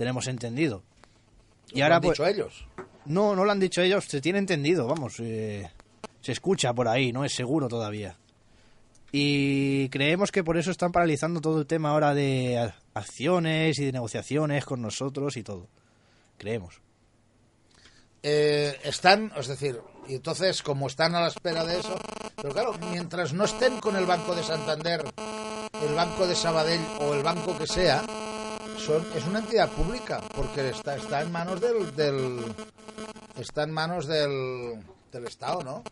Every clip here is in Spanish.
Tenemos entendido. Y ¿Lo ahora han pues, dicho ellos? No, no lo han dicho ellos, se tiene entendido, vamos. eh, se escucha por ahí, no es seguro todavía. Y creemos que por eso están paralizando todo el tema ahora de acciones y de negociaciones con nosotros y todo. Creemos. Eh, están, es decir, y entonces como están a la espera de eso, pero claro, mientras no estén con el Banco de Santander, el Banco de Sabadell o el banco que sea, son, es una entidad pública, porque está, está en manos del, del está en manos del, del Estado, ¿no?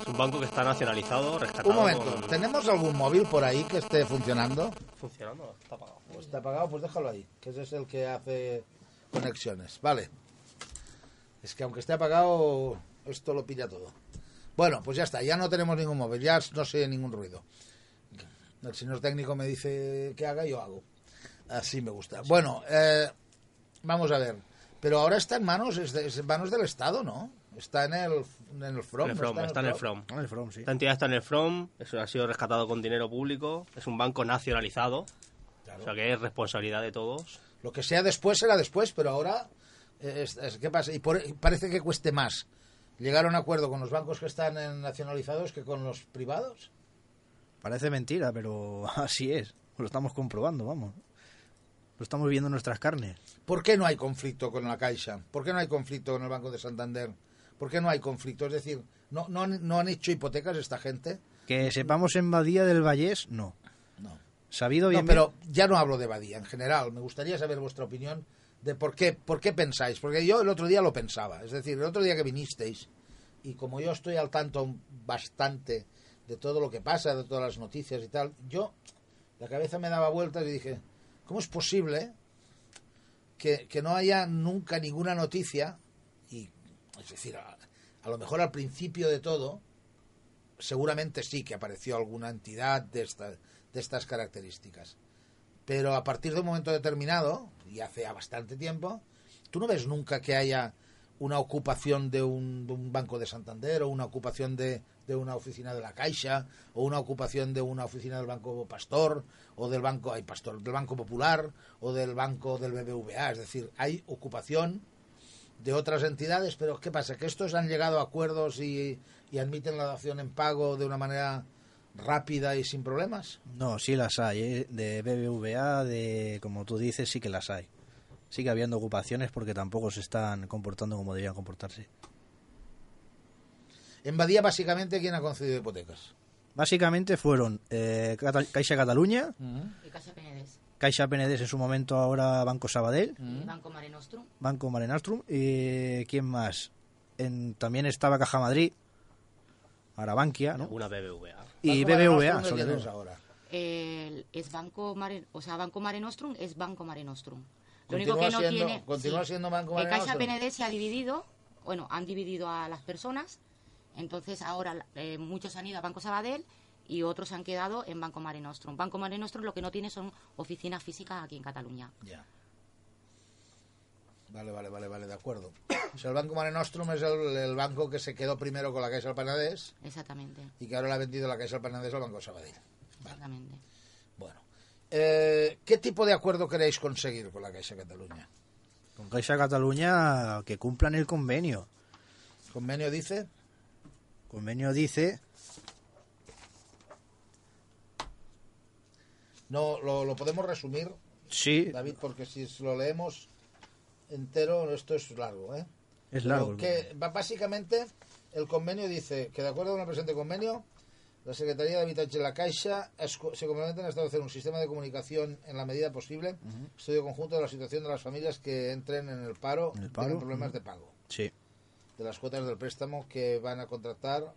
Es un banco que está nacionalizado, rescatado. Un momento, con- ¿tenemos algún móvil por ahí que esté funcionando? Funcionando, está apagado. Pues está apagado, pues déjalo ahí, que ese es el que hace conexiones. Vale. Es que aunque esté apagado, esto lo pilla todo. Bueno, pues ya está, ya no tenemos ningún móvil, ya no se oye ningún ruido. El señor técnico me dice que haga, yo hago. Así me gusta. Bueno, eh, vamos a ver. Pero ahora está en manos, es, de- es en manos del Estado, ¿no? Está en el, en el FROM. En el ¿no From, está en el From. En el From, sí. Esta entidad está en el From, eso ha sido rescatado con dinero público, es un banco nacionalizado, o sea que es responsabilidad de todos. Lo que sea después será después, pero ahora, eh, es- es- ¿qué pasa? Y por- y parece que cueste más llegar a un acuerdo con los bancos que están eh, nacionalizados que con los privados. Parece mentira, pero así es. Lo estamos comprobando, vamos. Lo estamos viendo en nuestras carnes. ¿Por qué no hay conflicto con la Caixa? ¿Por qué no hay conflicto con el Banco de Santander? ¿Por qué no hay conflicto? Es decir, ¿no, no, han, no han hecho hipotecas esta gente? Que sepamos en Badía del Vallés, no. No. Sabido bien. No, pero ya no hablo de Badía en general. Me gustaría saber vuestra opinión de por qué, por qué pensáis. Porque yo el otro día lo pensaba. Es decir, el otro día que vinisteis, y como yo estoy al tanto bastante de todo lo que pasa, de todas las noticias y tal, yo la cabeza me daba vueltas y dije, ¿cómo es posible que, que no haya nunca ninguna noticia? Y, es decir, a, lo mejor al principio de todo, seguramente sí que apareció alguna entidad de, esta- de estas características. Pero a partir de un momento determinado, y hace bastante tiempo, tú no ves nunca que haya una ocupación de un, de un banco de Santander o una ocupación de, de una oficina de la Caixa o una ocupación de una oficina del Banco Pastor o del Banco ay, Pastor del Banco Popular o del Banco del BBVA, es decir, hay ocupación de otras entidades, pero ¿qué pasa? ¿Que estos han llegado a acuerdos y, y admiten la dación en pago de una manera rápida y sin problemas? No, sí las hay, ¿eh? de BBVA, de como tú dices, sí que las hay. Sigue habiendo ocupaciones porque tampoco se están comportando como deberían comportarse. En Badía, básicamente, ¿quién ha concedido hipotecas? Básicamente fueron eh, Cata- Caixa Cataluña, Y. Caixa Penedès en su momento, ahora Banco Sabadell, y Banco Mare Nostrum. Banco Mare Nostrum, y ¿quién más? En, también estaba Caja Madrid, ahora Bankia, ¿no? Una BBVA. Y Banco BBVA, Nostrum, ¿de sobre todo. es ahora? El- es Banco Mare, o sea, Banco Mare Nostrum es Banco Mare Nostrum. Lo único que no siendo- tiene. continúa siendo Banco Mare El Caixa. Penedès se ha dividido, bueno, han dividido a las personas, entonces ahora eh, muchos han ido a Banco Sabadell y otros han quedado en Banco Mare Nostrum. Banco Mare Nostrum lo que no tiene son oficinas físicas aquí en Cataluña. Ya. Vale, vale, vale, vale, de acuerdo. O sea, el Banco Mare Nostrum es el, el banco que se quedó primero con la Caixa del Penedès Exactamente, y que ahora le ha vendido la Caixa del Penedès al Banco Sabadell. exactamente. Eh, ¿Qué tipo de acuerdo queréis conseguir con la Caixa Cataluña? Con Caixa Cataluña que cumplan el convenio. ¿El convenio dice? Convenio dice No, lo, lo podemos resumir, Sí, David, porque si lo leemos entero, esto es largo, ¿eh? es largo. Que básicamente el convenio dice que de acuerdo con el presente convenio, la Secretaría de Habitatge y la Caixa es se comprometen a establecer un sistema de comunicación en la medida posible, estudio conjunto de la situación de las familias que entren en el paro, En el y paro, tengan problemas de pago, Sí, de las cuotas del préstamo que van a contratar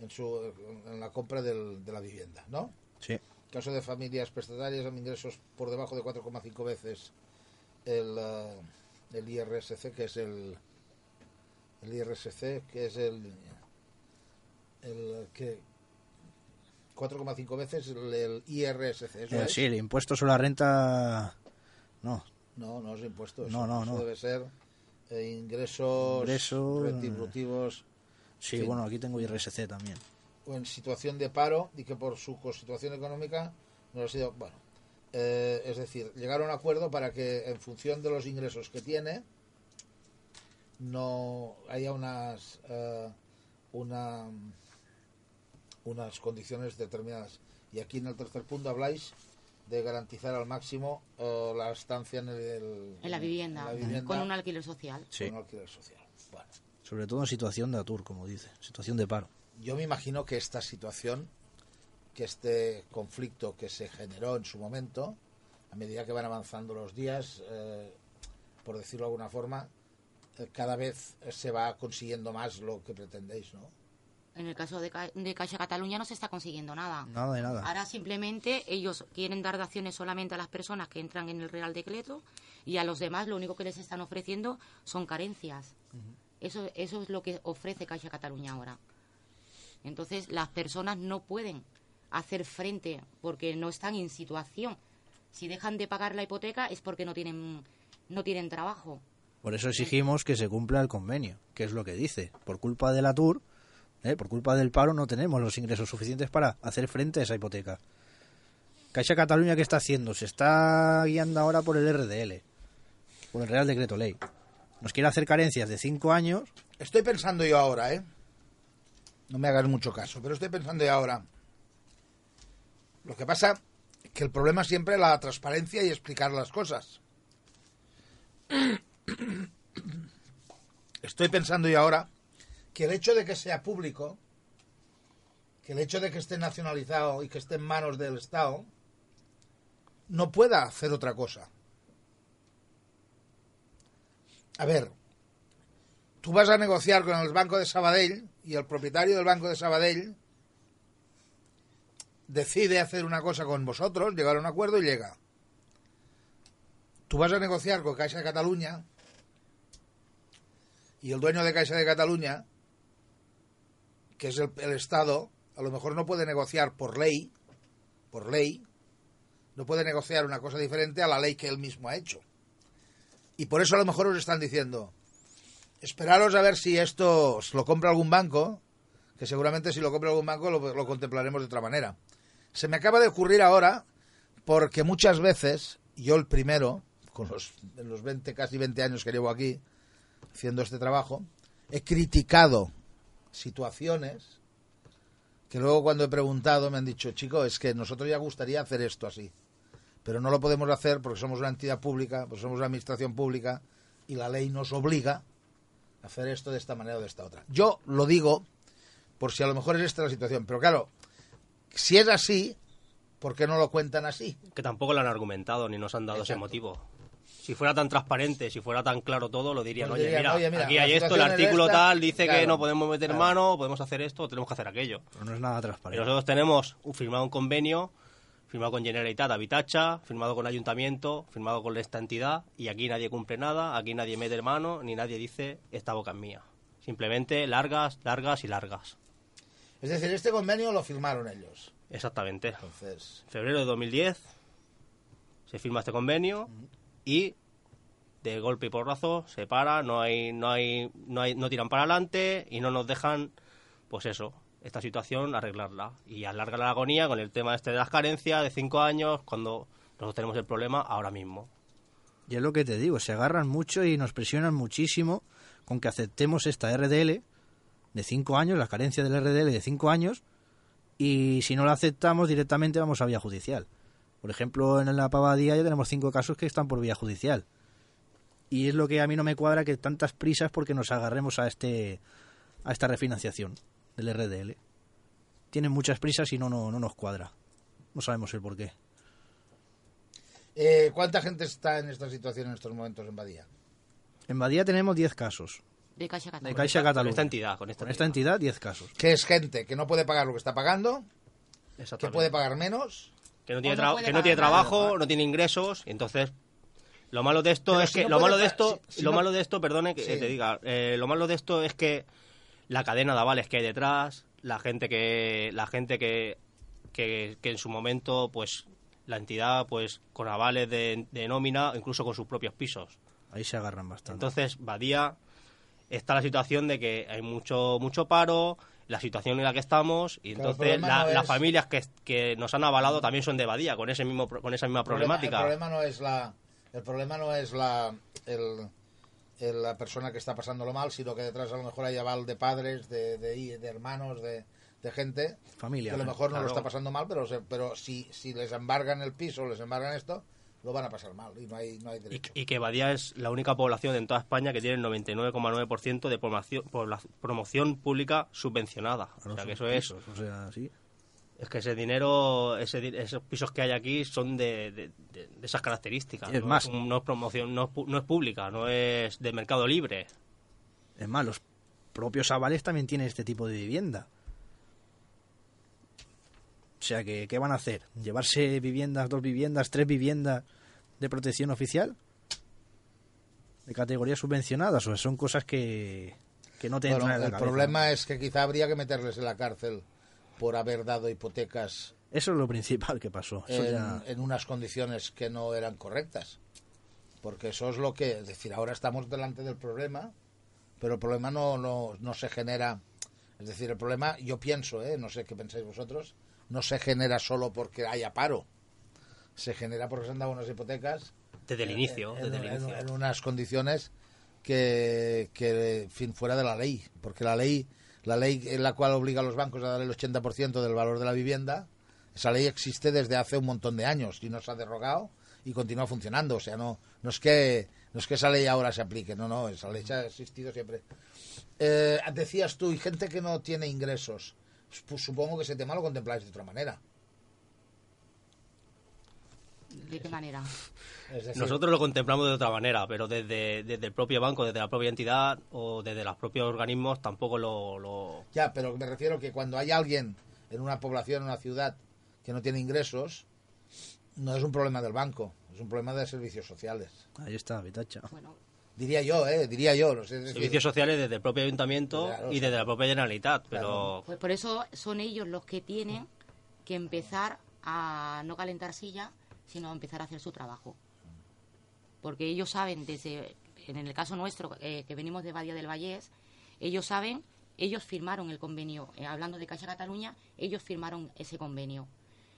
en, su, en la compra del- de la vivienda, ¿no? sí. caso de familias prestatarias con ingresos por debajo de 4,5 veces el, eh, el IRSC, que es el, el IRSC, que es el, el que 4,5 veces el, el IRSC. ¿eso Eh, es? sí, el impuesto sobre la renta. No, No, no es impuesto. Eso, No, no, eso no. debe ser eh, ingresos Ingreso, retributivos sí, Sí. bueno, aquí tengo IRSC también. o en situación de paro y que por su situación económica no ha sido. Bueno, eh, es decir, llegar a un acuerdo para que en función de los ingresos que tiene no haya unas. eh, una unas condiciones determinadas. Y aquí en el tercer punto habláis de garantizar al máximo eh, la estancia en, el, En la vivienda, en la vivienda con un alquiler social. Sí. con un alquiler social. Bueno, Sobre todo en situación de atur, como dice, situación de paro. yo me imagino que esta situación, que este conflicto que se generó en su momento, a medida que van avanzando los días, eh, por decirlo de alguna forma, eh, cada vez se va consiguiendo más lo que pretendéis, ¿no? En el caso de, Ca- de Caixa Cataluña no se está consiguiendo nada. Nada de nada. Ahora simplemente ellos quieren dar daciones solamente a las personas que entran en el Real Decreto y a los demás lo único que les están ofreciendo son carencias. Eso, eso es lo que ofrece Caixa Cataluña ahora. Entonces las personas no pueden hacer frente porque no están en situación. Si dejan de pagar la hipoteca es porque no tienen, no tienen trabajo. Por eso exigimos que se cumpla el convenio, que es lo que dice. Por culpa del atur, ¿eh? por culpa del paro, no tenemos los ingresos suficientes para hacer frente a esa hipoteca. Caixa Cataluña, ¿qué está haciendo? Se está guiando ahora por el RDL, por el Real Decreto Ley. Nos quiere hacer carencias de cinco años. Estoy pensando yo ahora, ¿eh? No me hagas mucho caso, pero estoy pensando yo ahora. Lo que pasa que el problema es siempre la transparencia y explicar las cosas. Estoy pensando yo ahora que el hecho de que sea público, que el hecho de que esté nacionalizado y que esté en manos del Estado, no pueda hacer otra cosa. A ver, tú vas a negociar con el Banco de Sabadell y el propietario del Banco de Sabadell decide hacer una cosa con vosotros, llegar a un acuerdo y llega. Tú vas a negociar con Caixa de Cataluña y el dueño de Caixa de Cataluña, que es el, Estado, a lo mejor no puede negociar por ley, por ley, no puede negociar una cosa diferente a la ley que él mismo ha hecho. Y por eso a lo mejor os están diciendo, esperaros a ver si esto os lo compra algún banco, que seguramente si lo compra algún banco lo, lo contemplaremos de otra manera. Se me acaba de ocurrir ahora, porque muchas veces, yo el primero, con los, en los 20, casi 20 años que llevo aquí haciendo este trabajo, he criticado situaciones que luego cuando he preguntado me han dicho, chico, es que nosotros ya gustaría hacer esto así pero no lo podemos hacer porque somos una entidad pública, porque somos una administración pública y la ley nos obliga a hacer esto de esta manera o de esta otra. Yo lo digo por si a lo mejor es esta la situación, pero claro, si es así, ¿por qué no lo cuentan así? Que tampoco lo han argumentado ni nos han dado ese motivo. Si fuera tan transparente, si fuera tan claro todo, lo dirían, Pues oye, dirían, mira, "Oye, mira, aquí hay esto, el artículo esta". tal dice que no podemos meter claro. mano, podemos hacer esto, tenemos que hacer aquello. Pero no es nada transparente. nosotros tenemos un- firmado un convenio, firmado con Generalitat Habitacha, firmado con Ayuntamiento, firmado con esta entidad, y aquí nadie cumple nada, aquí nadie mete mano, ni nadie dice esta boca es mía. Simplemente largas, largas y largas. Es decir, este convenio lo firmaron ellos. Exactamente. Entonces, En febrero de 2010 se firma este convenio y de golpe y porrazo se para, no hay, no hay, no hay, no tiran para adelante y no nos dejan, pues eso, esta situación arreglarla y alarga la agonía con el tema este de las carencias de cinco años cuando nosotros tenemos el problema ahora mismo. Y es lo que te digo, se agarran mucho y nos presionan muchísimo con que aceptemos esta RDL de cinco años, la carencia del RDL de cinco años, y si no la aceptamos directamente vamos a vía judicial. Por ejemplo, en la Pavadía ya tenemos cinco casos que están por vía judicial. Y es lo que a mí no me cuadra que tantas prisas porque nos agarremos a este a esta refinanciación del RDL. Tienen muchas prisas y no, no, no nos cuadra. No sabemos el por qué. eh, ¿cuánta gente está en esta situación en estos momentos en Badía? En Badía tenemos 10 casos. De Caixa De Cataluña. Caixa Con Cataluña. esta entidad, con esta, Con esta entidad, 10 casos. Que es gente que no puede pagar lo que está pagando, que puede pagar menos. Que no tiene, no que no tiene nada. trabajo, no tiene ingresos, y entonces Lo malo de esto Pero es si que no lo malo de esto, si- si lo no- malo de esto, perdone que Sí. te diga, eh, lo malo de esto es que la cadena de avales que hay detrás, la gente que la gente que, que, que en su momento pues la entidad pues con avales de, de nómina, incluso con sus propios pisos. Ahí se agarran bastante. Entonces, Badía está la situación de que hay mucho mucho paro, la situación en la que estamos y Claro, entonces la- no las es- familias que, que nos han avalado también son de Badía con ese mismo con esa misma El problema- problemática. El problema no es la, el problema no es la, el, el- la persona que está pasándolo mal, sino que detrás a lo mejor hay aval de padres, de, de, de hermanos, de, de gente Familia, que a lo mejor no Claro. lo está pasando mal, pero, pero si, si les embargan el piso, les embargan esto, lo van a pasar mal y no hay, no hay derecho. y que Badía es la única población en toda España que tiene el 99,9% de promoción, pública subvencionada. O Claro, sea, que eso es, O sea, sí. es que ese dinero, ese, esos pisos que hay aquí son de, de- de- de esas características. Es no, más. no es promoción, no es, pu- no es pública, no es de mercado libre. Es más, los propios avales también tienen este tipo de vivienda. O sea, que, ¿qué van a hacer? ¿Llevarse viviendas, dos viviendas, tres viviendas de protección oficial? ¿De categorías subvencionadas? O sea, son cosas que, que no te Bueno, entran en la el cabeza. problema es que quizá habría que meterles en la cárcel por haber dado hipotecas Eso es lo principal que pasó. Eso en, ya- en unas condiciones que no eran correctas. Porque eso es lo que, es decir, ahora estamos delante del problema, pero el problema no, no, no se genera, es decir, el problema, yo pienso, ¿eh? no sé qué pensáis vosotros, no se genera solo porque haya paro, se genera porque se han dado unas hipotecas Desde el inicio, en, desde el en- inicio. en unas condiciones que, que, en fin, fuera de la ley, porque la ley, la ley en la cual obliga a los bancos a dar el 80% del valor de la vivienda, esa ley existe desde hace un montón de años y no se ha derogado y continúa funcionando. O sea, no, no es que no es que esa ley ahora se aplique, no, no, esa ley ha existido siempre. Eh, decías tú, y gente que no tiene ingresos, pues supongo que ese tema lo contempláis de otra manera. ¿De qué manera? Es decir, Nosotros lo contemplamos de otra manera, pero desde, desde el propio banco, desde la propia entidad o desde los propios organismos tampoco lo... lo- Ya, pero me refiero que cuando hay alguien en una población, en una ciudad, que no tiene ingresos, no es un problema del banco, es un problema de servicios sociales. Ahí está, Vitacha. Bueno, Diría yo, ¿eh? Diría yo. No sé, Servicios sociales desde el propio ayuntamiento Claro, y desde la propia Generalitat, pero... pues por eso son ellos los que tienen que empezar a no calentar silla, sino a empezar a hacer su trabajo. Porque ellos saben, desde, en el caso nuestro, eh, que venimos de Badía del Vallés, ellos saben, ellos firmaron el convenio, eh, hablando de Caixa Cataluña, ellos firmaron ese convenio.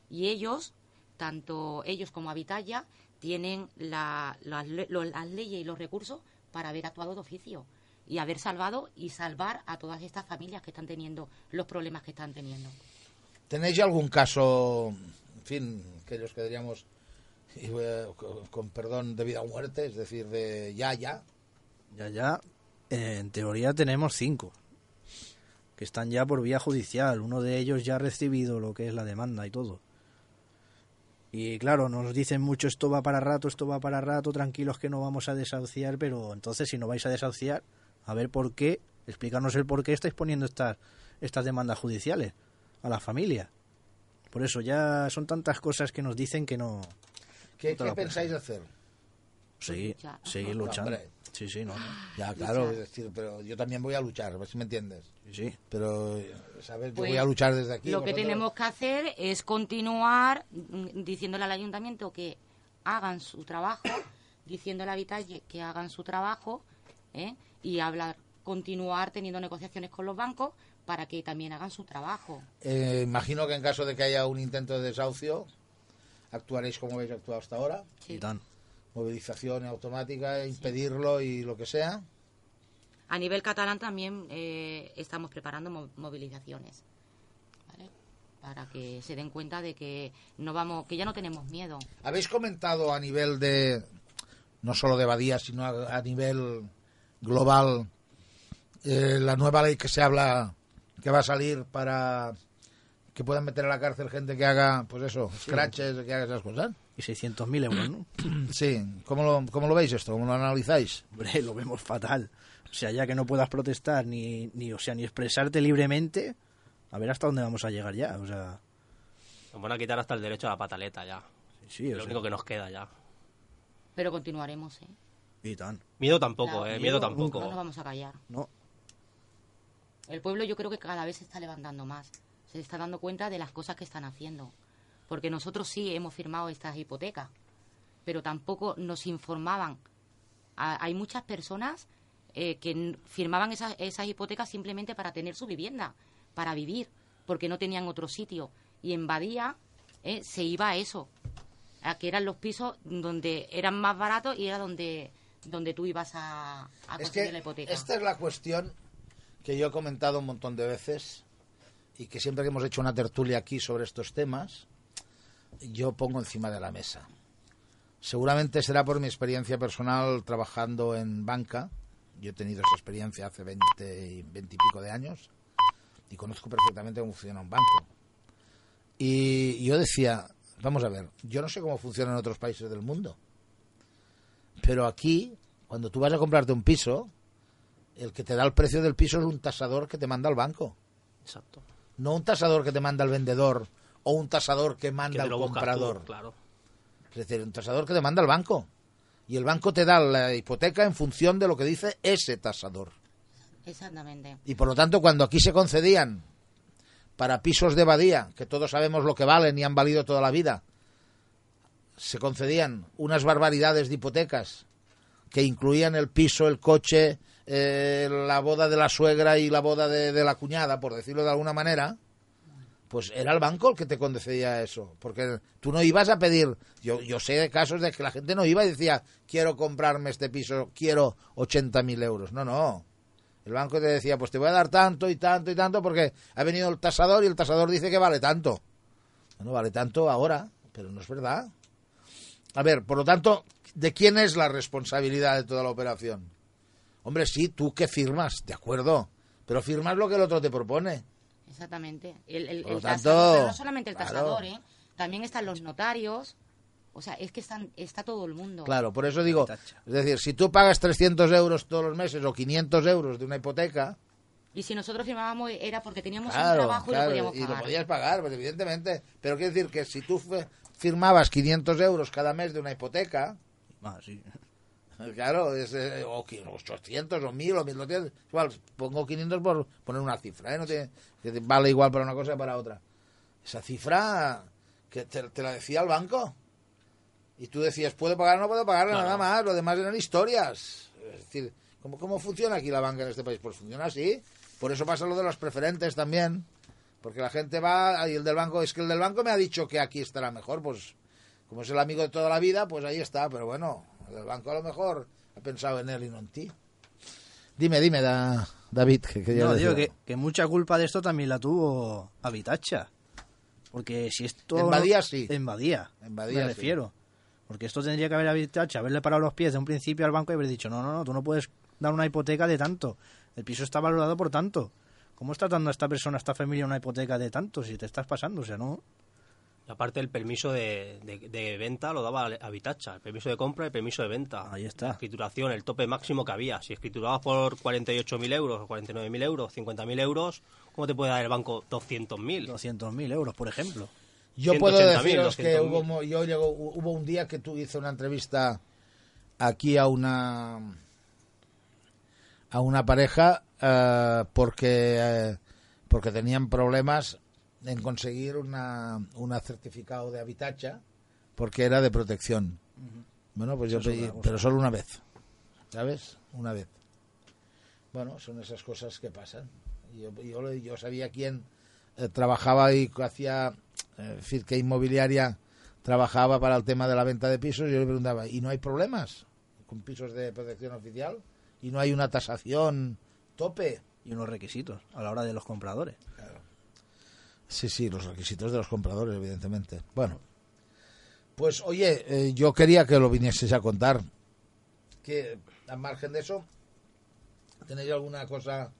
Y ellos, tanto ellos como Habitalla, tienen la- las, le- lo- las leyes y los recursos para haber actuado de oficio y haber salvado y salvar a todas estas familias que están teniendo los problemas que están teniendo. ¿Tenéis algún caso, en fin, que voy a- con, con perdón, de vida o muerte, es decir, de ya, ya? Ya, ya, eh, en teoría tenemos cinco que están ya por vía judicial. Uno de ellos ya ha recibido lo que es la demanda y todo. Y claro, nos dicen mucho esto va para rato, esto va para rato, tranquilos que no vamos a desahuciar, pero entonces si no vais a desahuciar, a ver por qué, explícanos el por qué estáis poniendo estas, estas demandas judiciales a la familia. Por eso ya son tantas cosas que nos dicen que no... ¿Qué, No qué pensáis hacer? Seguir, seguir luchando. Hombre. Sí, sí, no. Ya, claro, es decir, pero yo también voy a luchar, a ver si me entiendes. Sí, sí. Pero, ¿sabes? Yo Pues, voy a luchar desde aquí. Lo que tenemos que hacer es continuar mm, diciéndole al ayuntamiento que hagan su trabajo, diciéndole a Vitalle que hagan su trabajo ¿eh? y hablar, continuar teniendo negociaciones con los bancos para que también hagan su trabajo. Eh, imagino que en caso de que haya un intento de desahucio, actuaréis como habéis actuado hasta ahora. Sí. Y tan. Movilización automática, impedirlo y lo que sea. A nivel catalán también eh, estamos preparando mo- movilizaciones ¿vale? para que se den cuenta de que no vamos, que ya no tenemos miedo. ¿Habéis comentado a nivel de, no solo de Badía, sino a, a nivel global, eh, la nueva ley que se habla, que va a salir para que puedan meter a la cárcel gente que haga, pues eso, scratches, que haga esas cosas? Y 600.000 euros, ¿no? Sí, ¿cómo lo, cómo lo veis esto? ¿Cómo lo analizáis? Hombre, lo vemos fatal. O sea, ya que no puedas protestar ni, ni, o sea, ni expresarte libremente, a ver hasta dónde vamos a llegar ya. O sea, Nos van a quitar hasta el derecho a la pataleta ya. sí, sí, lo sea, único que nos queda ya. Pero continuaremos, ¿eh? Y tan. Miedo tampoco, Claro, eh. miedo Miedo No nos tampoco. vamos a callar. No. El pueblo yo creo que cada vez se está levantando más. Se está dando cuenta de las cosas que están haciendo. Porque nosotros sí hemos firmado estas hipotecas, pero tampoco nos informaban. A- hay muchas personas eh, que firmaban esas, esas hipotecas simplemente para tener su vivienda, para vivir, porque no tenían otro sitio. Y en Badía eh, se iba a eso, a que eran los pisos donde eran más baratos y era donde, donde tú ibas a, a Es conseguir que la hipoteca. esta es la cuestión que yo he comentado un montón de veces y que siempre que hemos hecho una tertulia aquí sobre estos temas, yo pongo encima de la mesa. Seguramente será por mi experiencia personal trabajando en banca. Yo he tenido esa experiencia hace 20, y 20 y pico de años y conozco perfectamente cómo funciona un banco. Y yo decía, vamos a ver, yo no sé cómo funciona en otros países del mundo, pero aquí, cuando tú vas a comprarte un piso, el que te da el precio del piso es un tasador que te manda al banco, Exacto. no un tasador que te manda el vendedor o un tasador que manda al comprador. tú, claro. Es decir, un tasador que te manda al banco. Y el banco te da la hipoteca en función de lo que dice ese tasador. Exactamente. Y por lo tanto, cuando aquí se concedían para pisos de Badía, que todos sabemos lo que valen y han valido toda la vida, se concedían unas barbaridades de hipotecas que incluían el piso, el coche, eh, la boda de la suegra y la boda de, de la cuñada, por decirlo de alguna manera, pues era el banco el que te concedía eso. Porque tú no ibas a pedir, yo, sé de casos de que la gente no iba y decía, quiero comprarme este piso, quiero 80.000 euros. No, no. El banco te decía, pues te voy a dar tanto y tanto y tanto porque ha venido el tasador y el tasador dice que vale tanto. Bueno, vale tanto ahora, pero no es verdad. A ver, por lo tanto, ¿de quién es la responsabilidad de toda la operación? Hombre, sí, tú que firmas, de acuerdo, pero firmas lo que el otro te propone. Exactamente. El, el, Por el tanto, tasador, pero no solamente el claro. tasador, ¿eh? También están los notarios. O sea, es que están, está todo el mundo. Claro, por eso digo, es decir, si tú pagas 300 euros todos los meses o 500 euros de una hipoteca, Y si nosotros firmábamos era porque teníamos un claro, trabajo claro, y lo podíamos y lo pagar. podías pagar, pues evidentemente. Pero quiere decir que si tú firmabas 500 euros cada mes de una hipoteca, Ah, sí. Claro, es, eh, o qui- 800 o 1000 o 1200. Igual, pongo 500 por poner una cifra, ¿eh? No tiene- que te vale igual para una cosa que para otra. Esa cifra que te, te la decía el banco. Y tú decías, ¿puedo pagar o no puedo pagar? Nada más, lo demás eran historias. Es decir, ¿cómo, ¿cómo funciona aquí la banca en este país? Pues funciona así. Por eso pasa lo de los preferentes también. Porque la gente va y el del banco, es que el del banco me ha dicho que aquí estará mejor, pues como es el amigo de toda la vida, pues ahí está, pero bueno, el banco a lo mejor ha pensado en él y no en ti. Dime, dime, Da- David, que No, digo que, que mucha culpa de esto también la tuvo Habitacha. Porque si esto... En Badía sí. En Badía, En Badía me sí. refiero. Porque esto tendría que haber Habitacha, haberle parado los pies de un principio al banco y haber dicho, no, no, no, tú no puedes dar una hipoteca de tanto. El piso está valorado por tanto. ¿Cómo está dando a esta persona, a esta familia, una hipoteca de tanto si te estás pasando? O sea, no... Y aparte el permiso de, de- de venta lo daba Habitacha, el permiso de compra y el permiso de venta. Ahí está. La escrituración, el tope máximo que había. Si escriturabas por 48.000 euros, o 49.000 euros, 50.000 euros, ¿cómo te puede dar el banco 200.000? 200.000 euros, por ejemplo. Yo puedo 180.000, deciros que 200.000. hubo, mo- yo llegó, hubo un día que tú hice una entrevista aquí a una a una pareja eh, porque eh, porque tenían problemas en conseguir una una certificado de habitacha porque era de protección. Bueno, pues yo Eso pedí, pero solo una vez. ¿Sabes? Una vez. Bueno, son esas cosas que pasan. Yo, yo, yo sabía quién eh, trabajaba y hacía, eh, es decir, que inmobiliaria trabajaba para el tema de la venta de pisos. y Yo le preguntaba, ¿y no hay problemas con pisos de protección oficial? ¿Y no hay una tasación tope? Y unos requisitos a la hora de los compradores. Sí, sí, los requisitos de los compradores, evidentemente. Bueno, pues oye, eh, yo quería que lo vinieses a contar. Que, al margen de eso, ¿tenéis alguna cosa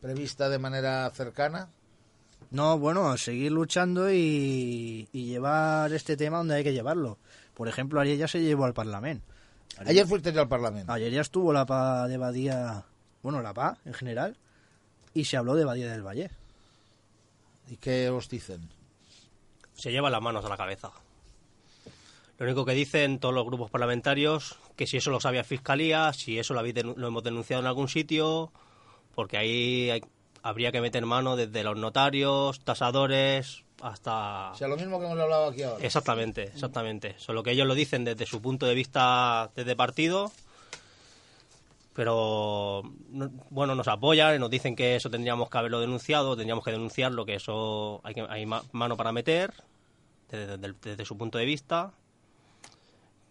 prevista de manera cercana? No, bueno, seguir luchando y, y llevar este tema donde hay que llevarlo. Por ejemplo, ayer ya se llevó al Parlamento. Ayer fuiste al Parlamento. Ayer ya estuvo la PA de Badía, bueno, la PA en general, y se habló de Badía del Valle. ¿Y qué os dicen? Se lleva las manos a la cabeza. Lo único que dicen todos los grupos parlamentarios, que si eso lo sabía Fiscalía, si eso lo, habéis lo hemos denunciado en algún sitio, porque ahí hay- habría que meter mano desde los notarios, tasadores, hasta... O sea, lo mismo que hemos hablado aquí ahora. Exactamente, exactamente. Solo que ellos lo dicen desde su punto de vista desde partido, pero no- bueno, nos apoyan y nos dicen que eso tendríamos que haberlo denunciado, tendríamos que denunciarlo, que eso hay, que, hay ma- mano para meter desde, su punto de vista.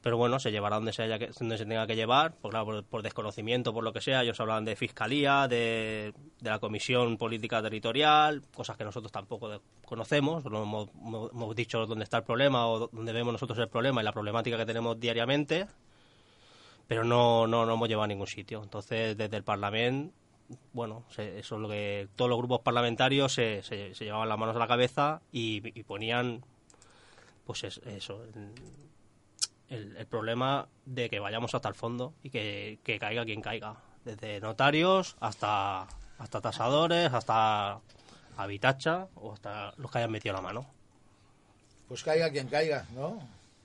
Pero bueno, se llevará donde se, haya que, donde se tenga que llevar, por, claro, por, por desconocimiento, por lo que sea. Ellos hablan de fiscalía, de, la Comisión Política Territorial, cosas que nosotros tampoco conocemos. Hemos, hemos- hemos dicho dónde está el problema o dónde vemos nosotros el problema y la problemática que tenemos diariamente. Pero no, no, no hemos llevado a ningún sitio. Entonces, desde el Parlamento, bueno, se- eso es lo que todos los grupos parlamentarios se, se- llevaban las manos a la cabeza y, y ponían, pues es- eso, el, el problema de que vayamos hasta el fondo y que, que caiga quien caiga. Desde notarios hasta, hasta tasadores, hasta habitacha o hasta los que hayan metido la mano. Pues caiga quien caiga, ¿no?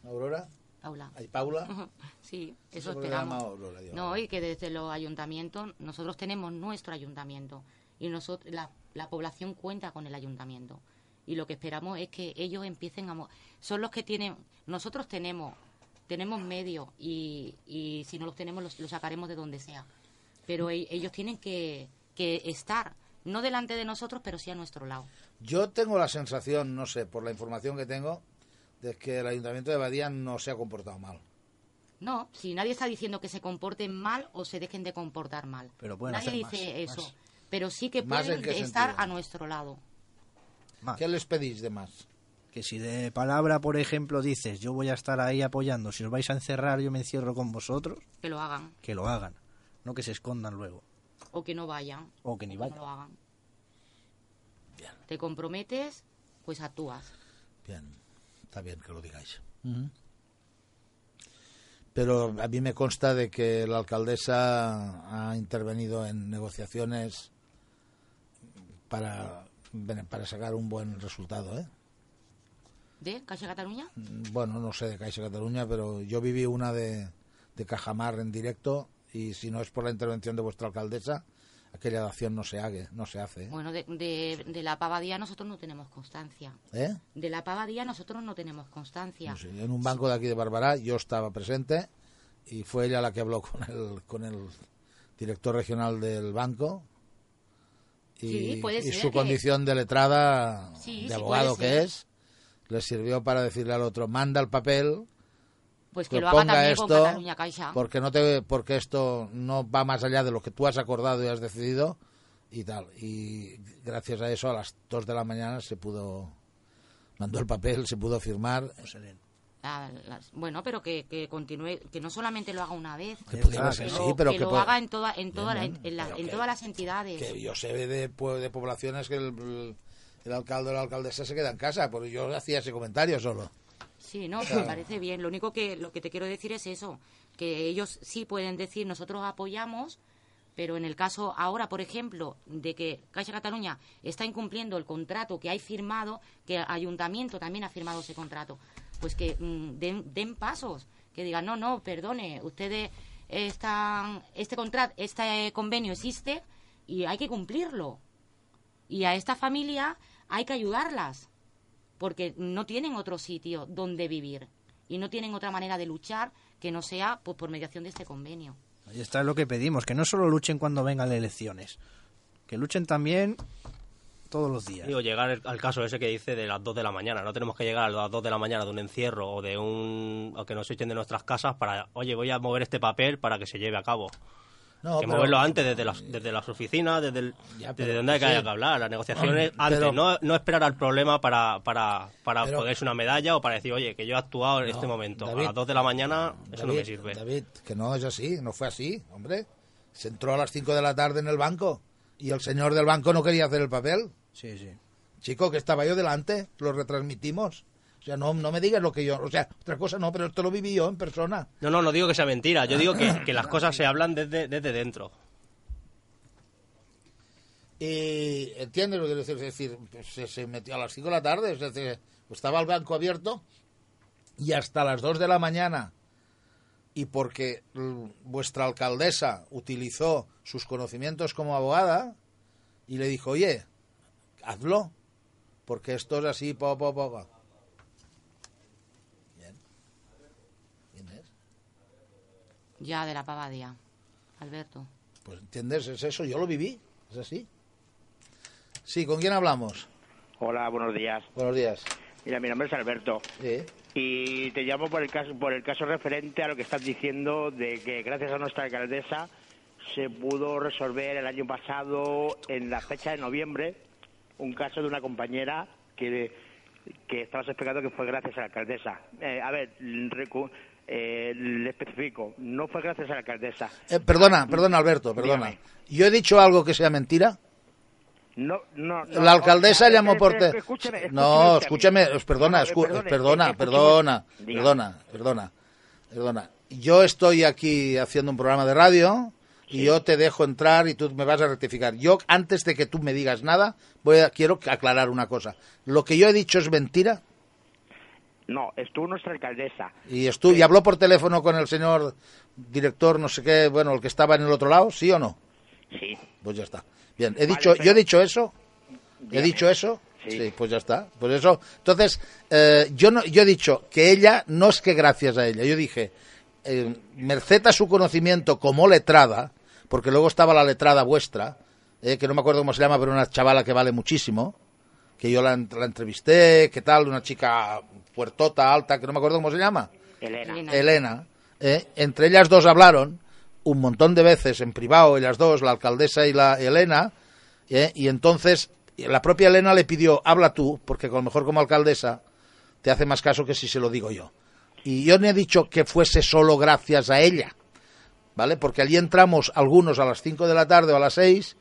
Aurora. Paula. Ay, Paula. Sí, Eso esperamos. No, y que desde los ayuntamientos, nosotros tenemos nuestro ayuntamiento y nosotros, la, la población cuenta con el ayuntamiento. Y lo que esperamos es que ellos empiecen a... Son los que tienen... Nosotros tenemos tenemos medios y, y si no los tenemos los, los sacaremos de donde sea. Pero e- ellos tienen que, que estar, no delante de nosotros, pero sí a nuestro lado. Yo tengo la sensación, no sé, por la información que tengo, de que el Ayuntamiento de Badía no se ha comportado mal. No, si nadie está diciendo que se comporten mal o se dejen de comportar mal. Pero pueden nadie hacer dice más, eso. más. Pero sí que ¿Más en pueden estar sentido? a nuestro lado. Más. ¿Qué les pedís de más? Que si de palabra, por ejemplo, dices yo voy a estar ahí apoyando, si os vais a encerrar yo me encierro con vosotros, Que lo hagan. que lo hagan, no que se escondan luego, O que no vayan. o que ni Que vayan. no lo hagan. Te comprometes, pues actúas. Bien, está bien que lo digáis. Pero a mí me consta de que la alcaldesa ha intervenido en negociaciones para, para sacar un buen resultado, ¿eh? ¿De Caixa Cataluña? Bueno, no sé de Caixa Cataluña, pero yo viví una de, de Cajamar en directo y si no es por la intervención de vuestra alcaldesa, aquella acción no se hace. No se hace ¿eh? Bueno, de, de, de la pavadía nosotros no tenemos constancia. ¿Eh? De la pavadía nosotros no tenemos constancia. No sé, en un banco de aquí de Barbará yo estaba presente y fue ella la que habló con el, con el director regional del banco y, Sí, puede y ser su que- condición de letrada, Sí, de abogado que es, le sirvió para decirle al otro, manda el papel Pues que que lo haga también con esto Cataluña Caixa. porque no te porque esto no va más allá de lo que tú has acordado y has decidido y tal y gracias a eso a las 2 de la mañana se pudo mandó el papel se pudo firmar Ah, las- bueno, pero que, que continúe, que no solamente lo haga una vez, Que sí, lo, pero que lo haga en, toda, en, toda la- en, la- en todas las entidades. que yo sé de, de poblaciones que el, el alcalde o la alcaldesa se queda en casa porque yo hacía ese comentario solo Sí, no, me parece bien. Lo único que lo que te quiero decir es eso, que ellos sí pueden decir nosotros apoyamos, pero en el caso ahora, por ejemplo, de que Caixa Cataluña está incumpliendo el contrato que hay firmado, que el Ayuntamiento también ha firmado ese contrato, pues que mm, den, den pasos, que digan no, no, perdone, ustedes están este contrato, este convenio existe y hay que cumplirlo. Y a esta familia hay que ayudarlas porque no tienen otro sitio donde vivir y no tienen otra manera de luchar que no sea pues, por mediación de este convenio. Ahí está lo que pedimos, que no solo luchen cuando vengan las elecciones, que luchen también todos los días. Digo, llegar al caso ese que dice de las 2 de la mañana. No tenemos que llegar a las 2 de la mañana de un encierro o de un. o que nos echen de nuestras casas para. Oye, voy a mover este papel para que se lleve a cabo. No, que pero- moverlo antes desde las, desde las oficinas, desde, el- Ya, desde donde hay que, sí. haya que hablar. Las negociaciones antes, Pero- no, no esperar al problema para, para, para Pero- ponerse una medalla o para decir, oye, que yo he actuado en No, este momento. David, a las 2 de la mañana, eso no me David, sirve. David, que no es así, no fue así, hombre. Se entró a las 5 de la tarde en el banco y el señor del banco no quería hacer el papel. Sí, sí. Chico, que estaba yo delante, lo retransmitimos. O sea, no, no me digas lo que yo... O sea, otra cosa no, pero esto lo viví yo en persona. No, no, no digo que sea mentira. Yo digo que, que las cosas se hablan desde, desde dentro. Y entiendes lo que quiero decir, es decir, pues, se, se metió a las 5 de la tarde, es decir, estaba el banco abierto y hasta las 2 de la mañana y porque mm, vuestra alcaldesa utilizó sus conocimientos como abogada y le dijo, oye, hazlo, porque esto es así, po, po, po, po". Bien. ¿Quién es? Ya de la pavadía, Alberto. Pues entiendes, es eso, yo lo viví, es así. Sí, ¿con quién hablamos? Hola, buenos días. Buenos días. Mira, mi nombre es Alberto Sí. y te llamo por el caso por el caso referente a lo que estás diciendo de que gracias a nuestra alcaldesa se pudo resolver el año pasado en la fecha de noviembre un caso de una compañera que que estabas explicando que fue gracias a la alcaldesa. Eh, a ver, recu- eh, le especifico, no fue gracias a la alcaldesa. Eh, perdona, perdona Alberto, perdona. Dígame. ¿Yo he dicho algo que sea mentira? No, no, no, La alcaldesa o sea, llamó eh, por... eh, no, escúchame, perdona, No, escu- perdone, perdona, perdona, perdona, perdona, perdona. Yo estoy aquí haciendo un programa de radio y yo te dejo entrar y tú me vas a rectificar. Yo, antes de que tú me digas nada, voy a, quiero aclarar una cosa. Lo que yo he dicho es mentira No, estuvo nuestra alcaldesa. y, estu- y habló por teléfono con el señor director, no sé qué, bueno, el que estaba en el otro lado, ¿sí o no? Sí. Pues ya está. Bien, he Vale, dicho, pero- yo he dicho eso. ¿He dicho eso? Sí. pues ya está. Pues eso. Entonces, eh, yo no, yo he dicho que ella, no es que gracias a ella, yo dije, eh, merced a su conocimiento como letrada, porque luego estaba la letrada vuestra, eh, que no me acuerdo cómo se llama, pero una chavala que vale muchísimo, que yo la, la entrevisté, que tal, una chica puertota, alta, que no me acuerdo cómo se llama. Elena. Elena. Elena, eh, entre ellas dos hablaron un montón de veces en privado, ellas dos, la alcaldesa y la Elena, eh, y entonces la propia Elena le pidió, habla tú, porque a lo mejor como alcaldesa te hace más caso que si se lo digo yo. Y yo no he dicho que fuese solo gracias a ella, ¿vale? Porque allí entramos algunos a las 5 de la tarde o a las 6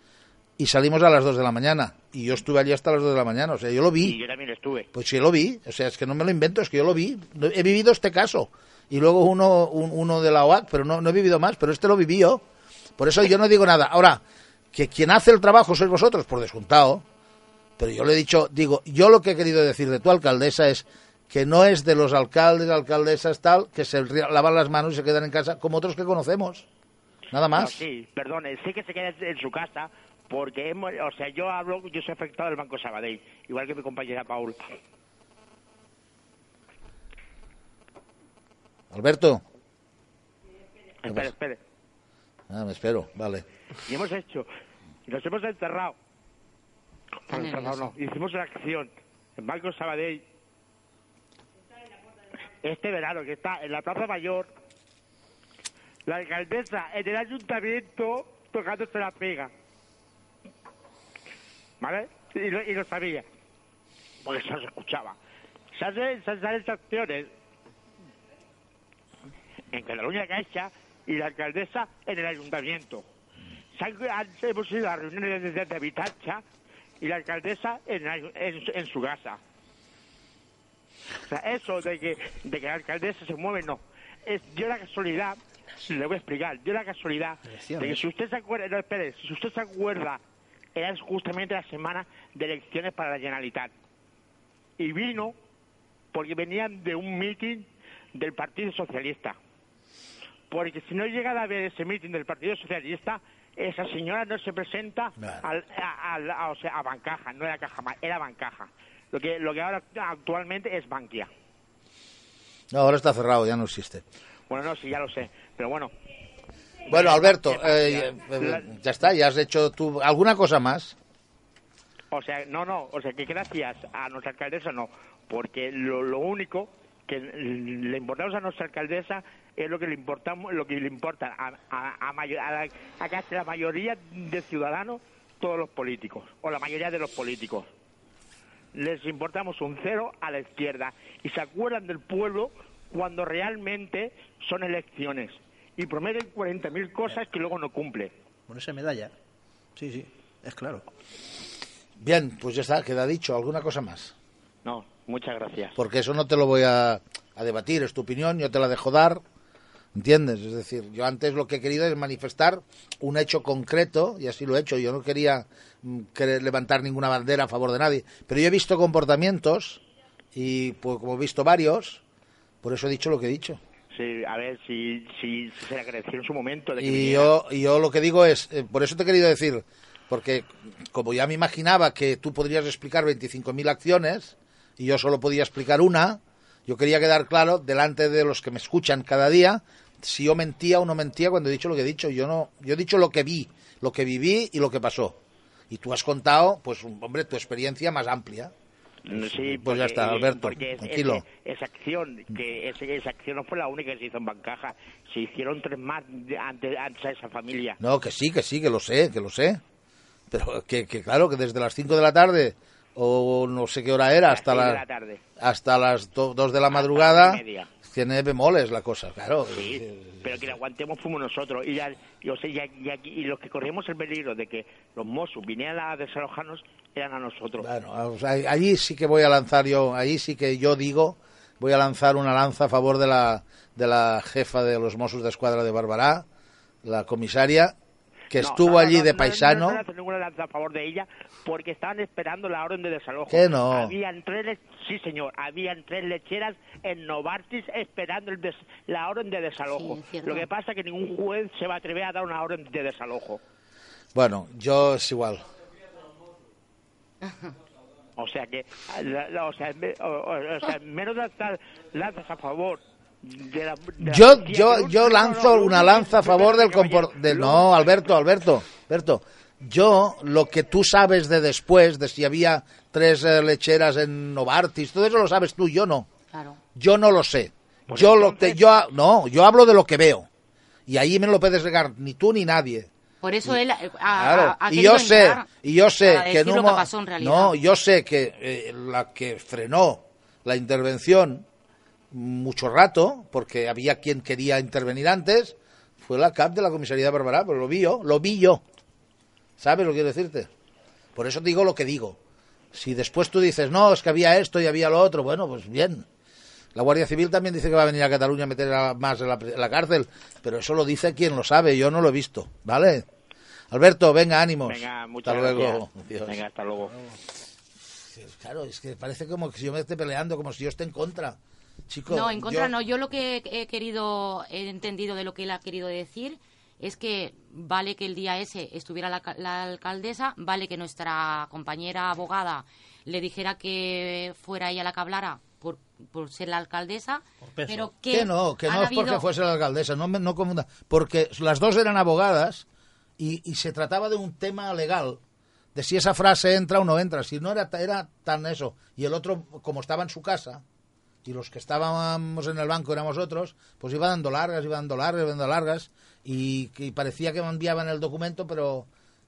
y salimos a las 2 de la mañana. Y yo estuve allí hasta las 2 de la mañana, o sea, yo lo vi. Y yo también estuve. Pues sí, lo vi. O sea, es que no me lo invento, es que yo lo vi. No- He vivido este caso. Y luego uno, un- uno de la OAC, pero no, no he vivido más. Pero este lo viví yo. Por eso yo no digo nada. Ahora, que quien hace el trabajo sois vosotros, por descontado. Pero yo le he dicho, digo, yo lo que he querido decir de tu alcaldesa es que no es de los alcaldes, alcaldesas, tal, que se lavan las manos y se quedan en casa, como otros que conocemos. Nada No, más. sí, perdone, sí que se queda en su casa porque hemos, o sea, yo hablo, yo soy afectado del Banco Sabadell, igual que mi compañera Paul. Alberto. Espere, espere. Ah, me espero, vale. Y hemos hecho, y nos hemos enterrado. No, hicimos una acción en Banco Sabadell este verano, que está en la Plaza Mayor, la alcaldesa en el ayuntamiento tocándose la pega. ¿Vale? Y lo, y lo sabía, porque se escuchaba. Se hacen, se hacen acciones en Cataluña Caixa y la alcaldesa en el ayuntamiento. Hemos ido a reuniones de, de, de Vitacha y la alcaldesa en, la- en, en su casa. O sea, eso de que, de que la alcaldesa se mueve, no. Es, yo la casualidad, le voy a explicar, yo la casualidad de que si usted se acuerda, no, espere, si usted se acuerda, era justamente la semana de elecciones para la Generalitat. Y vino porque venían de un mitin del Partido Socialista. Porque si no llegara a ver ese mitin del Partido Socialista, esa señora no se presenta Vale. al- a, a- a- o sea, a Bancaja, no era Caja Más, era Bancaja. Lo que, lo que ahora actualmente es Bankia. No, ahora está cerrado, ya no existe. Bueno, no, sí, ya lo sé. Pero bueno, Bueno, Alberto, Eh, ya está, ya has hecho tú alguna cosa más. o sea, no, no, o sea, que gracias a nuestra alcaldesa no. Porque lo, lo único que le importamos a nuestra alcaldesa es lo que le importamos, lo que le importa a, a, a, mayo- a la- a casi la mayoría de ciudadanos, todos los políticos, o la mayoría de los políticos. Les importamos un cero a la izquierda y se acuerdan del pueblo cuando realmente son elecciones y prometen 40.000 cosas que luego no cumple. Ponerse medalla. Sí, sí, es claro. Bien, pues ya está, queda dicho. ¿Alguna cosa más? No, muchas gracias. Porque eso no te lo voy a, a debatir, es tu opinión, yo te la dejo dar. ¿Entiendes? Es decir, yo antes lo que he querido es manifestar un hecho concreto, y así lo he hecho. Yo no quería mm, querer levantar ninguna bandera a favor de nadie. Pero yo he visto comportamientos, y pues, como he visto varios, Por eso he dicho lo que he dicho. Sí, a ver si, si, si se agradeció en su momento. De que Y viniera. yo, y yo lo que digo es, eh, por eso te he querido decir, porque como ya me imaginaba que tú podrías explicar 25.000 acciones y yo solo podía explicar una, yo quería quedar claro delante de los que me escuchan cada día si yo mentía o no mentía cuando he dicho lo que he dicho. Yo no, yo he dicho lo que vi, lo que viví y lo que pasó. Y tú has contado, pues, un- hombre, tu experiencia más amplia. Sí, Pues ya está, Alberto, porque es- tranquilo. esa acción, que esa acción no fue la única que se hizo en Bancaja. Se hicieron tres más antes, antes a esa familia. No, que sí, que sí, que lo sé, que lo sé. Pero que, que claro, que desde las 5 de la tarde o no sé qué hora era Las hasta seis de la- la tarde. hasta las 2 de la madrugada las. Tiene bemoles la cosa, claro. Sí, pero que le aguantemos fuimos nosotros. Y, ya, y, o sea, y, aquí- y los que corríamos el peligro de que los Mossos vinieran a desalojarnos eran a nosotros. Bueno, allí sí que voy a lanzar yo, ahí sí que yo digo, voy a lanzar una lanza a favor de la, de la jefa de los Mossos de Escuadra de Barbará, la comisaria, que No, estuvo no, no, allí no, de no, paisano. No, no, no hace ninguna lanza a favor de ella porque estaban esperando la orden de desalojo. Que no. Habían tres, sí señor, habían tres lecheras en Novartis esperando el des- la orden de desalojo. Sí. Lo que pasa es que ningún juez se va a atrever a dar una orden de desalojo. Bueno, yo es igual. O sea que, la- la- o sea, me- o- o- o sea, menos lanzas, lanzas a favor de la... de Yo, yo, yo lanzo no, no, lo una lanza a favor del caballero, compor- del lo- No, Alberto, Alberto, Alberto. Yo, lo que tú sabes de después, de si había tres eh, lecheras en Novartis, todo eso lo sabes tú, yo no. Claro. Yo no lo sé. Pues yo lo te, entonces- yo no, yo hablo de lo que veo. Y ahí me lo puedes negar ni tú ni nadie. Por eso él eh, ha, Claro, ha- ha y yo sé, y yo sé que lo que pasó en realidad. No, yo sé que eh, la que frenó la intervención mucho rato, porque había quien quería intervenir antes, fue la CAP de la comisaría de Barbará, pero lo vi yo, lo vi yo. ¿Sabes lo que quiero decirte? Por eso digo lo que digo. Si después tú dices, no, es que había esto y había lo otro, bueno, pues bien. La Guardia Civil también dice que va a venir a Cataluña a meter a más en la, en la cárcel, pero eso lo dice quien lo sabe, yo no lo he visto, ¿vale? Alberto, venga, ánimos. Venga, muchas Hasta luego. gracias. Dios. Venga, hasta luego. Claro, es que parece como que si yo me esté peleando, como si yo esté en contra. Chico, No, en contra yo- no. Yo lo que he querido, he entendido de lo que él ha querido decir es que vale que el día ese estuviera la, la alcaldesa, vale que nuestra compañera abogada le dijera que fuera ella la que hablara por, por ser la alcaldesa, pero que, Que no, que no es porque fuese la alcaldesa, no, no confunda. Porque las dos eran abogadas y, y se trataba de un tema legal, de si esa frase entra o no entra. Si no era, era tan eso. Y el otro, como estaba en su casa, y los que estábamos en el banco éramos otros, pues iba dando largas, iba dando largas, iba dando largas, y, y parecía que me enviaban el documento, pero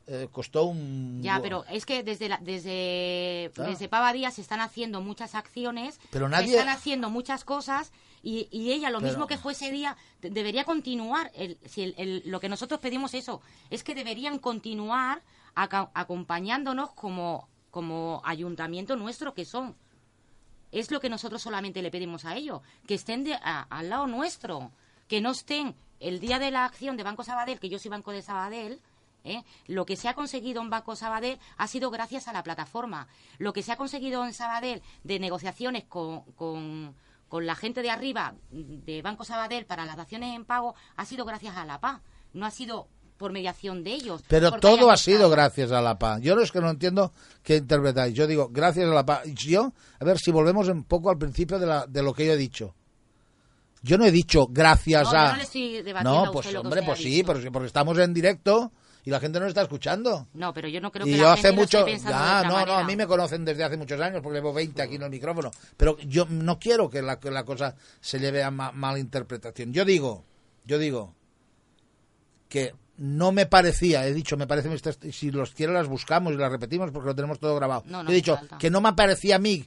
eh, costó un... Ya, pero es que desde la- desde, Claro. desde Pavadía se están haciendo muchas acciones, Pero se nadie- están haciendo muchas cosas y, y ella, lo Pero- mismo que fue ese día, de- debería continuar. El, si el- el- lo que nosotros pedimos eso, es que deberían continuar aca- acompañándonos como, como ayuntamiento nuestro que son. Es lo que nosotros solamente le pedimos a ellos, que estén de- a- al lado nuestro, que no estén el día de la acción de Banco Sabadell, que yo soy Banco de Sabadell, ¿eh? lo que se ha conseguido en Banco Sabadell ha sido gracias a la plataforma. Lo que se ha conseguido en Sabadell de negociaciones con, con, con la gente de arriba de Banco Sabadell para las daciones en pago ha sido gracias a la PA, no ha sido por mediación de ellos. Pero todo ha sido gracias a la paz. Yo no es que no entiendo qué interpretáis. Yo digo, gracias a la paz. Yo, a ver si volvemos un poco al principio de, la, de lo que yo he dicho. Yo no he dicho gracias No, a... no le estoy No, pues usted hombre, pues sí, porque estamos en directo y la gente no está escuchando. No, pero yo no creo que Y la yo gente hace esté mucho... Ya, no, no, manera. a mí me conocen desde hace muchos años porque llevo 20 aquí en el micrófono. Pero yo no quiero que la, que la cosa se lleve a ma- mala interpretación. Yo digo, yo digo que no me parecía, he dicho, me parece, si los quiere las buscamos y las repetimos porque lo tenemos todo grabado. No, no he dicho que no me parecía a mí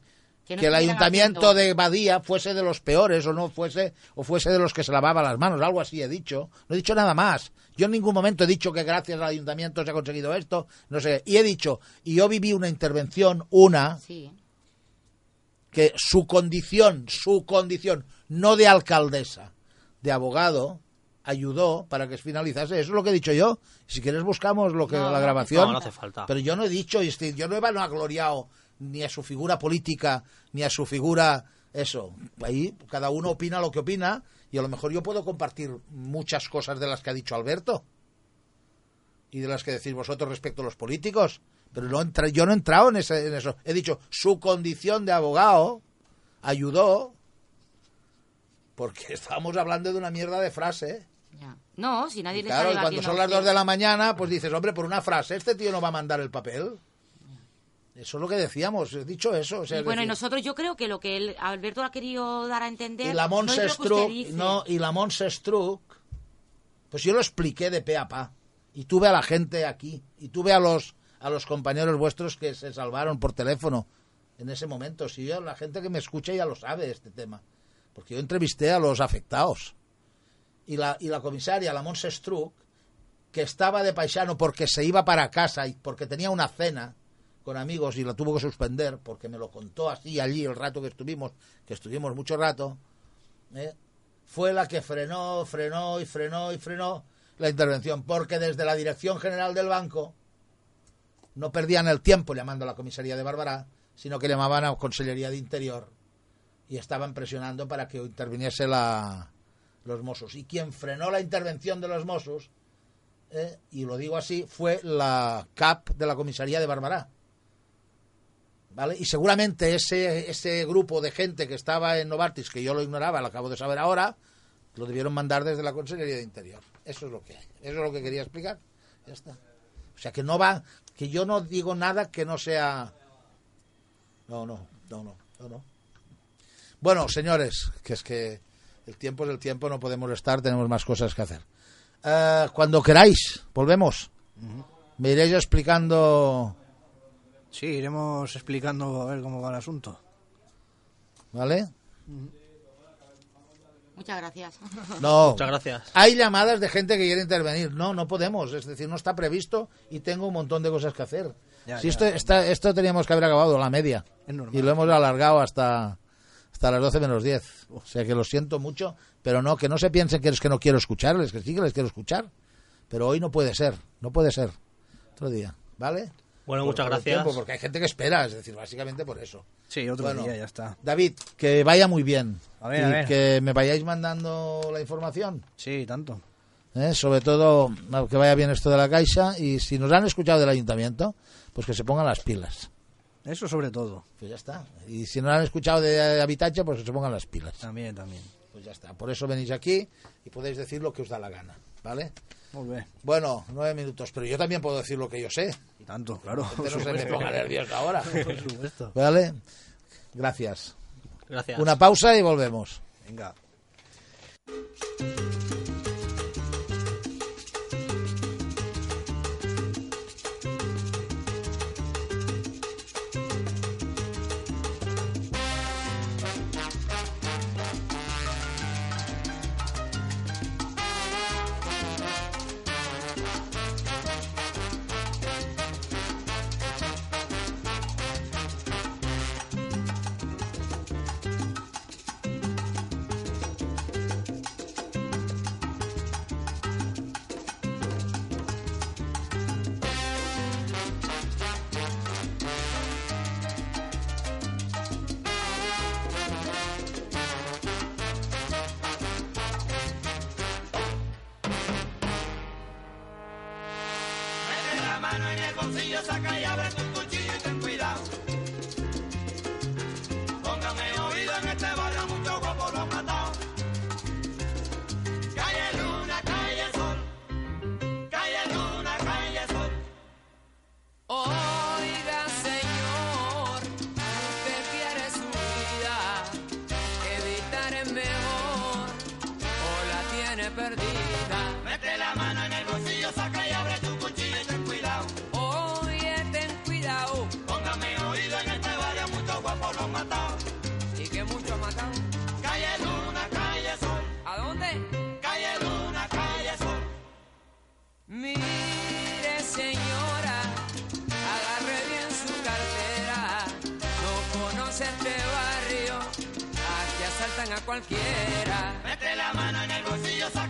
Que el ayuntamiento de Badía fuese de los peores o no fuese o fuese de los que se lavaba las manos, algo así he dicho. No he dicho nada más. Yo en ningún momento he dicho que gracias al ayuntamiento se ha conseguido esto, no sé. Y he dicho, y yo viví una intervención, una, Sí, que su condición, su condición, no de alcaldesa, de abogado, ayudó para que finalizase. Eso es lo que he dicho yo. Si quieres buscamos lo que No, la grabación. No, no hace falta. Pero yo no he dicho, yo no he vanagloriado ni a su figura política, ni a su figura Eso, ahí cada uno opina lo que opina y a lo mejor yo puedo compartir muchas cosas de las que ha dicho Alberto y de las que decís vosotros respecto a los políticos, pero no entra- yo no he entrado en, ese- en eso. He dicho, su condición de abogado ayudó porque estábamos hablando de una mierda de frase. Ya. No, si nadie le Claro, y cuando son las dos usted. de la mañana, pues dices, hombre, por una frase, este tío no va a mandar el papel. Eso es lo que decíamos, he dicho eso. o sea, Y bueno, y nosotros yo creo que lo que él- Alberto ha querido dar a entender y la no dice. no, y la pues yo lo expliqué de pe a pa. Y tuve a la gente aquí, y tuve a los a los compañeros vuestros que se salvaron por teléfono en ese momento. Si yo, la gente que me escucha ya lo sabe este tema. Porque yo entrevisté a los afectados. Y la, y la comisaria, la Monsestruc, que estaba de paisano porque se iba para casa y porque tenía una cena con amigos y la tuvo que suspender porque me lo contó así allí el rato que estuvimos, que estuvimos mucho rato, ¿eh? fue la que frenó, frenó y frenó y frenó la intervención, porque desde la Dirección General del Banco no perdían el tiempo llamando a la comisaría de Bárbara, sino que llamaban a Consellería de Interior y estaban presionando para que interviniese la, los Mossos. Y quien frenó la intervención de los Mossos, eh, y lo digo así, fue la CAP de la comisaría de Bárbara. Y seguramente ese, ese grupo de gente que estaba en Novartis, que yo lo ignoraba, lo acabo de saber ahora, lo debieron mandar desde la Consellería de Interior. Eso es lo que hay. Eso es lo que quería explicar. Ya está. O sea, que no va, que yo no digo nada que no sea... No, no, no, no, no, no. Bueno, señores, que es que el tiempo es el tiempo, no podemos estar, tenemos más cosas que hacer. Eh, cuando queráis, volvemos. Me iréis explicando, Sí, iremos explicando a ver cómo va el asunto. ¿vale? Muchas gracias. No. Muchas gracias. Hay llamadas de gente que quiere intervenir. No, no podemos. Es decir, no está previsto y tengo un montón de cosas que hacer. Ya, si ya. esto, está- esto teníamos que haber acabado a la media. Es normal. Y lo hemos alargado hasta, hasta las 12 menos 10. O sea que lo siento mucho, pero no, que no se piensen que es que no quiero escucharles, que sí que les quiero escuchar. Pero hoy no puede ser, no puede ser. Otro día, ¿vale? Bueno, Por- muchas por gracias. tiempo, porque hay gente que espera, es decir, básicamente por eso. Sí, otro Bueno. día ya está. David, que vaya muy bien. A ver, y a ver. que me vayáis mandando la información. Sí, tanto. ¿eh? sobre todo que vaya bien esto de la Caixa y si nos han escuchado del ayuntamiento, pues que se pongan las pilas. Eso sobre todo. Pues ya está. Y si no han escuchado de Habitacha, pues que se pongan las pilas. También, también. Pues ya está. Por eso venís aquí y podéis decir lo que os da la gana, ¿vale? Muy bien. Bueno, nueve minutos, pero yo también puedo decir lo que yo sé. Y tanto, claro. Que no se me ponga nervioso ahora. Por supuesto. ¿Vale? Gracias. Gracias. Una pausa y volvemos. Venga. Mano en el bolsillo, saca y abre tu asaltan a cualquiera. Mete la mano en el bolsillo, saca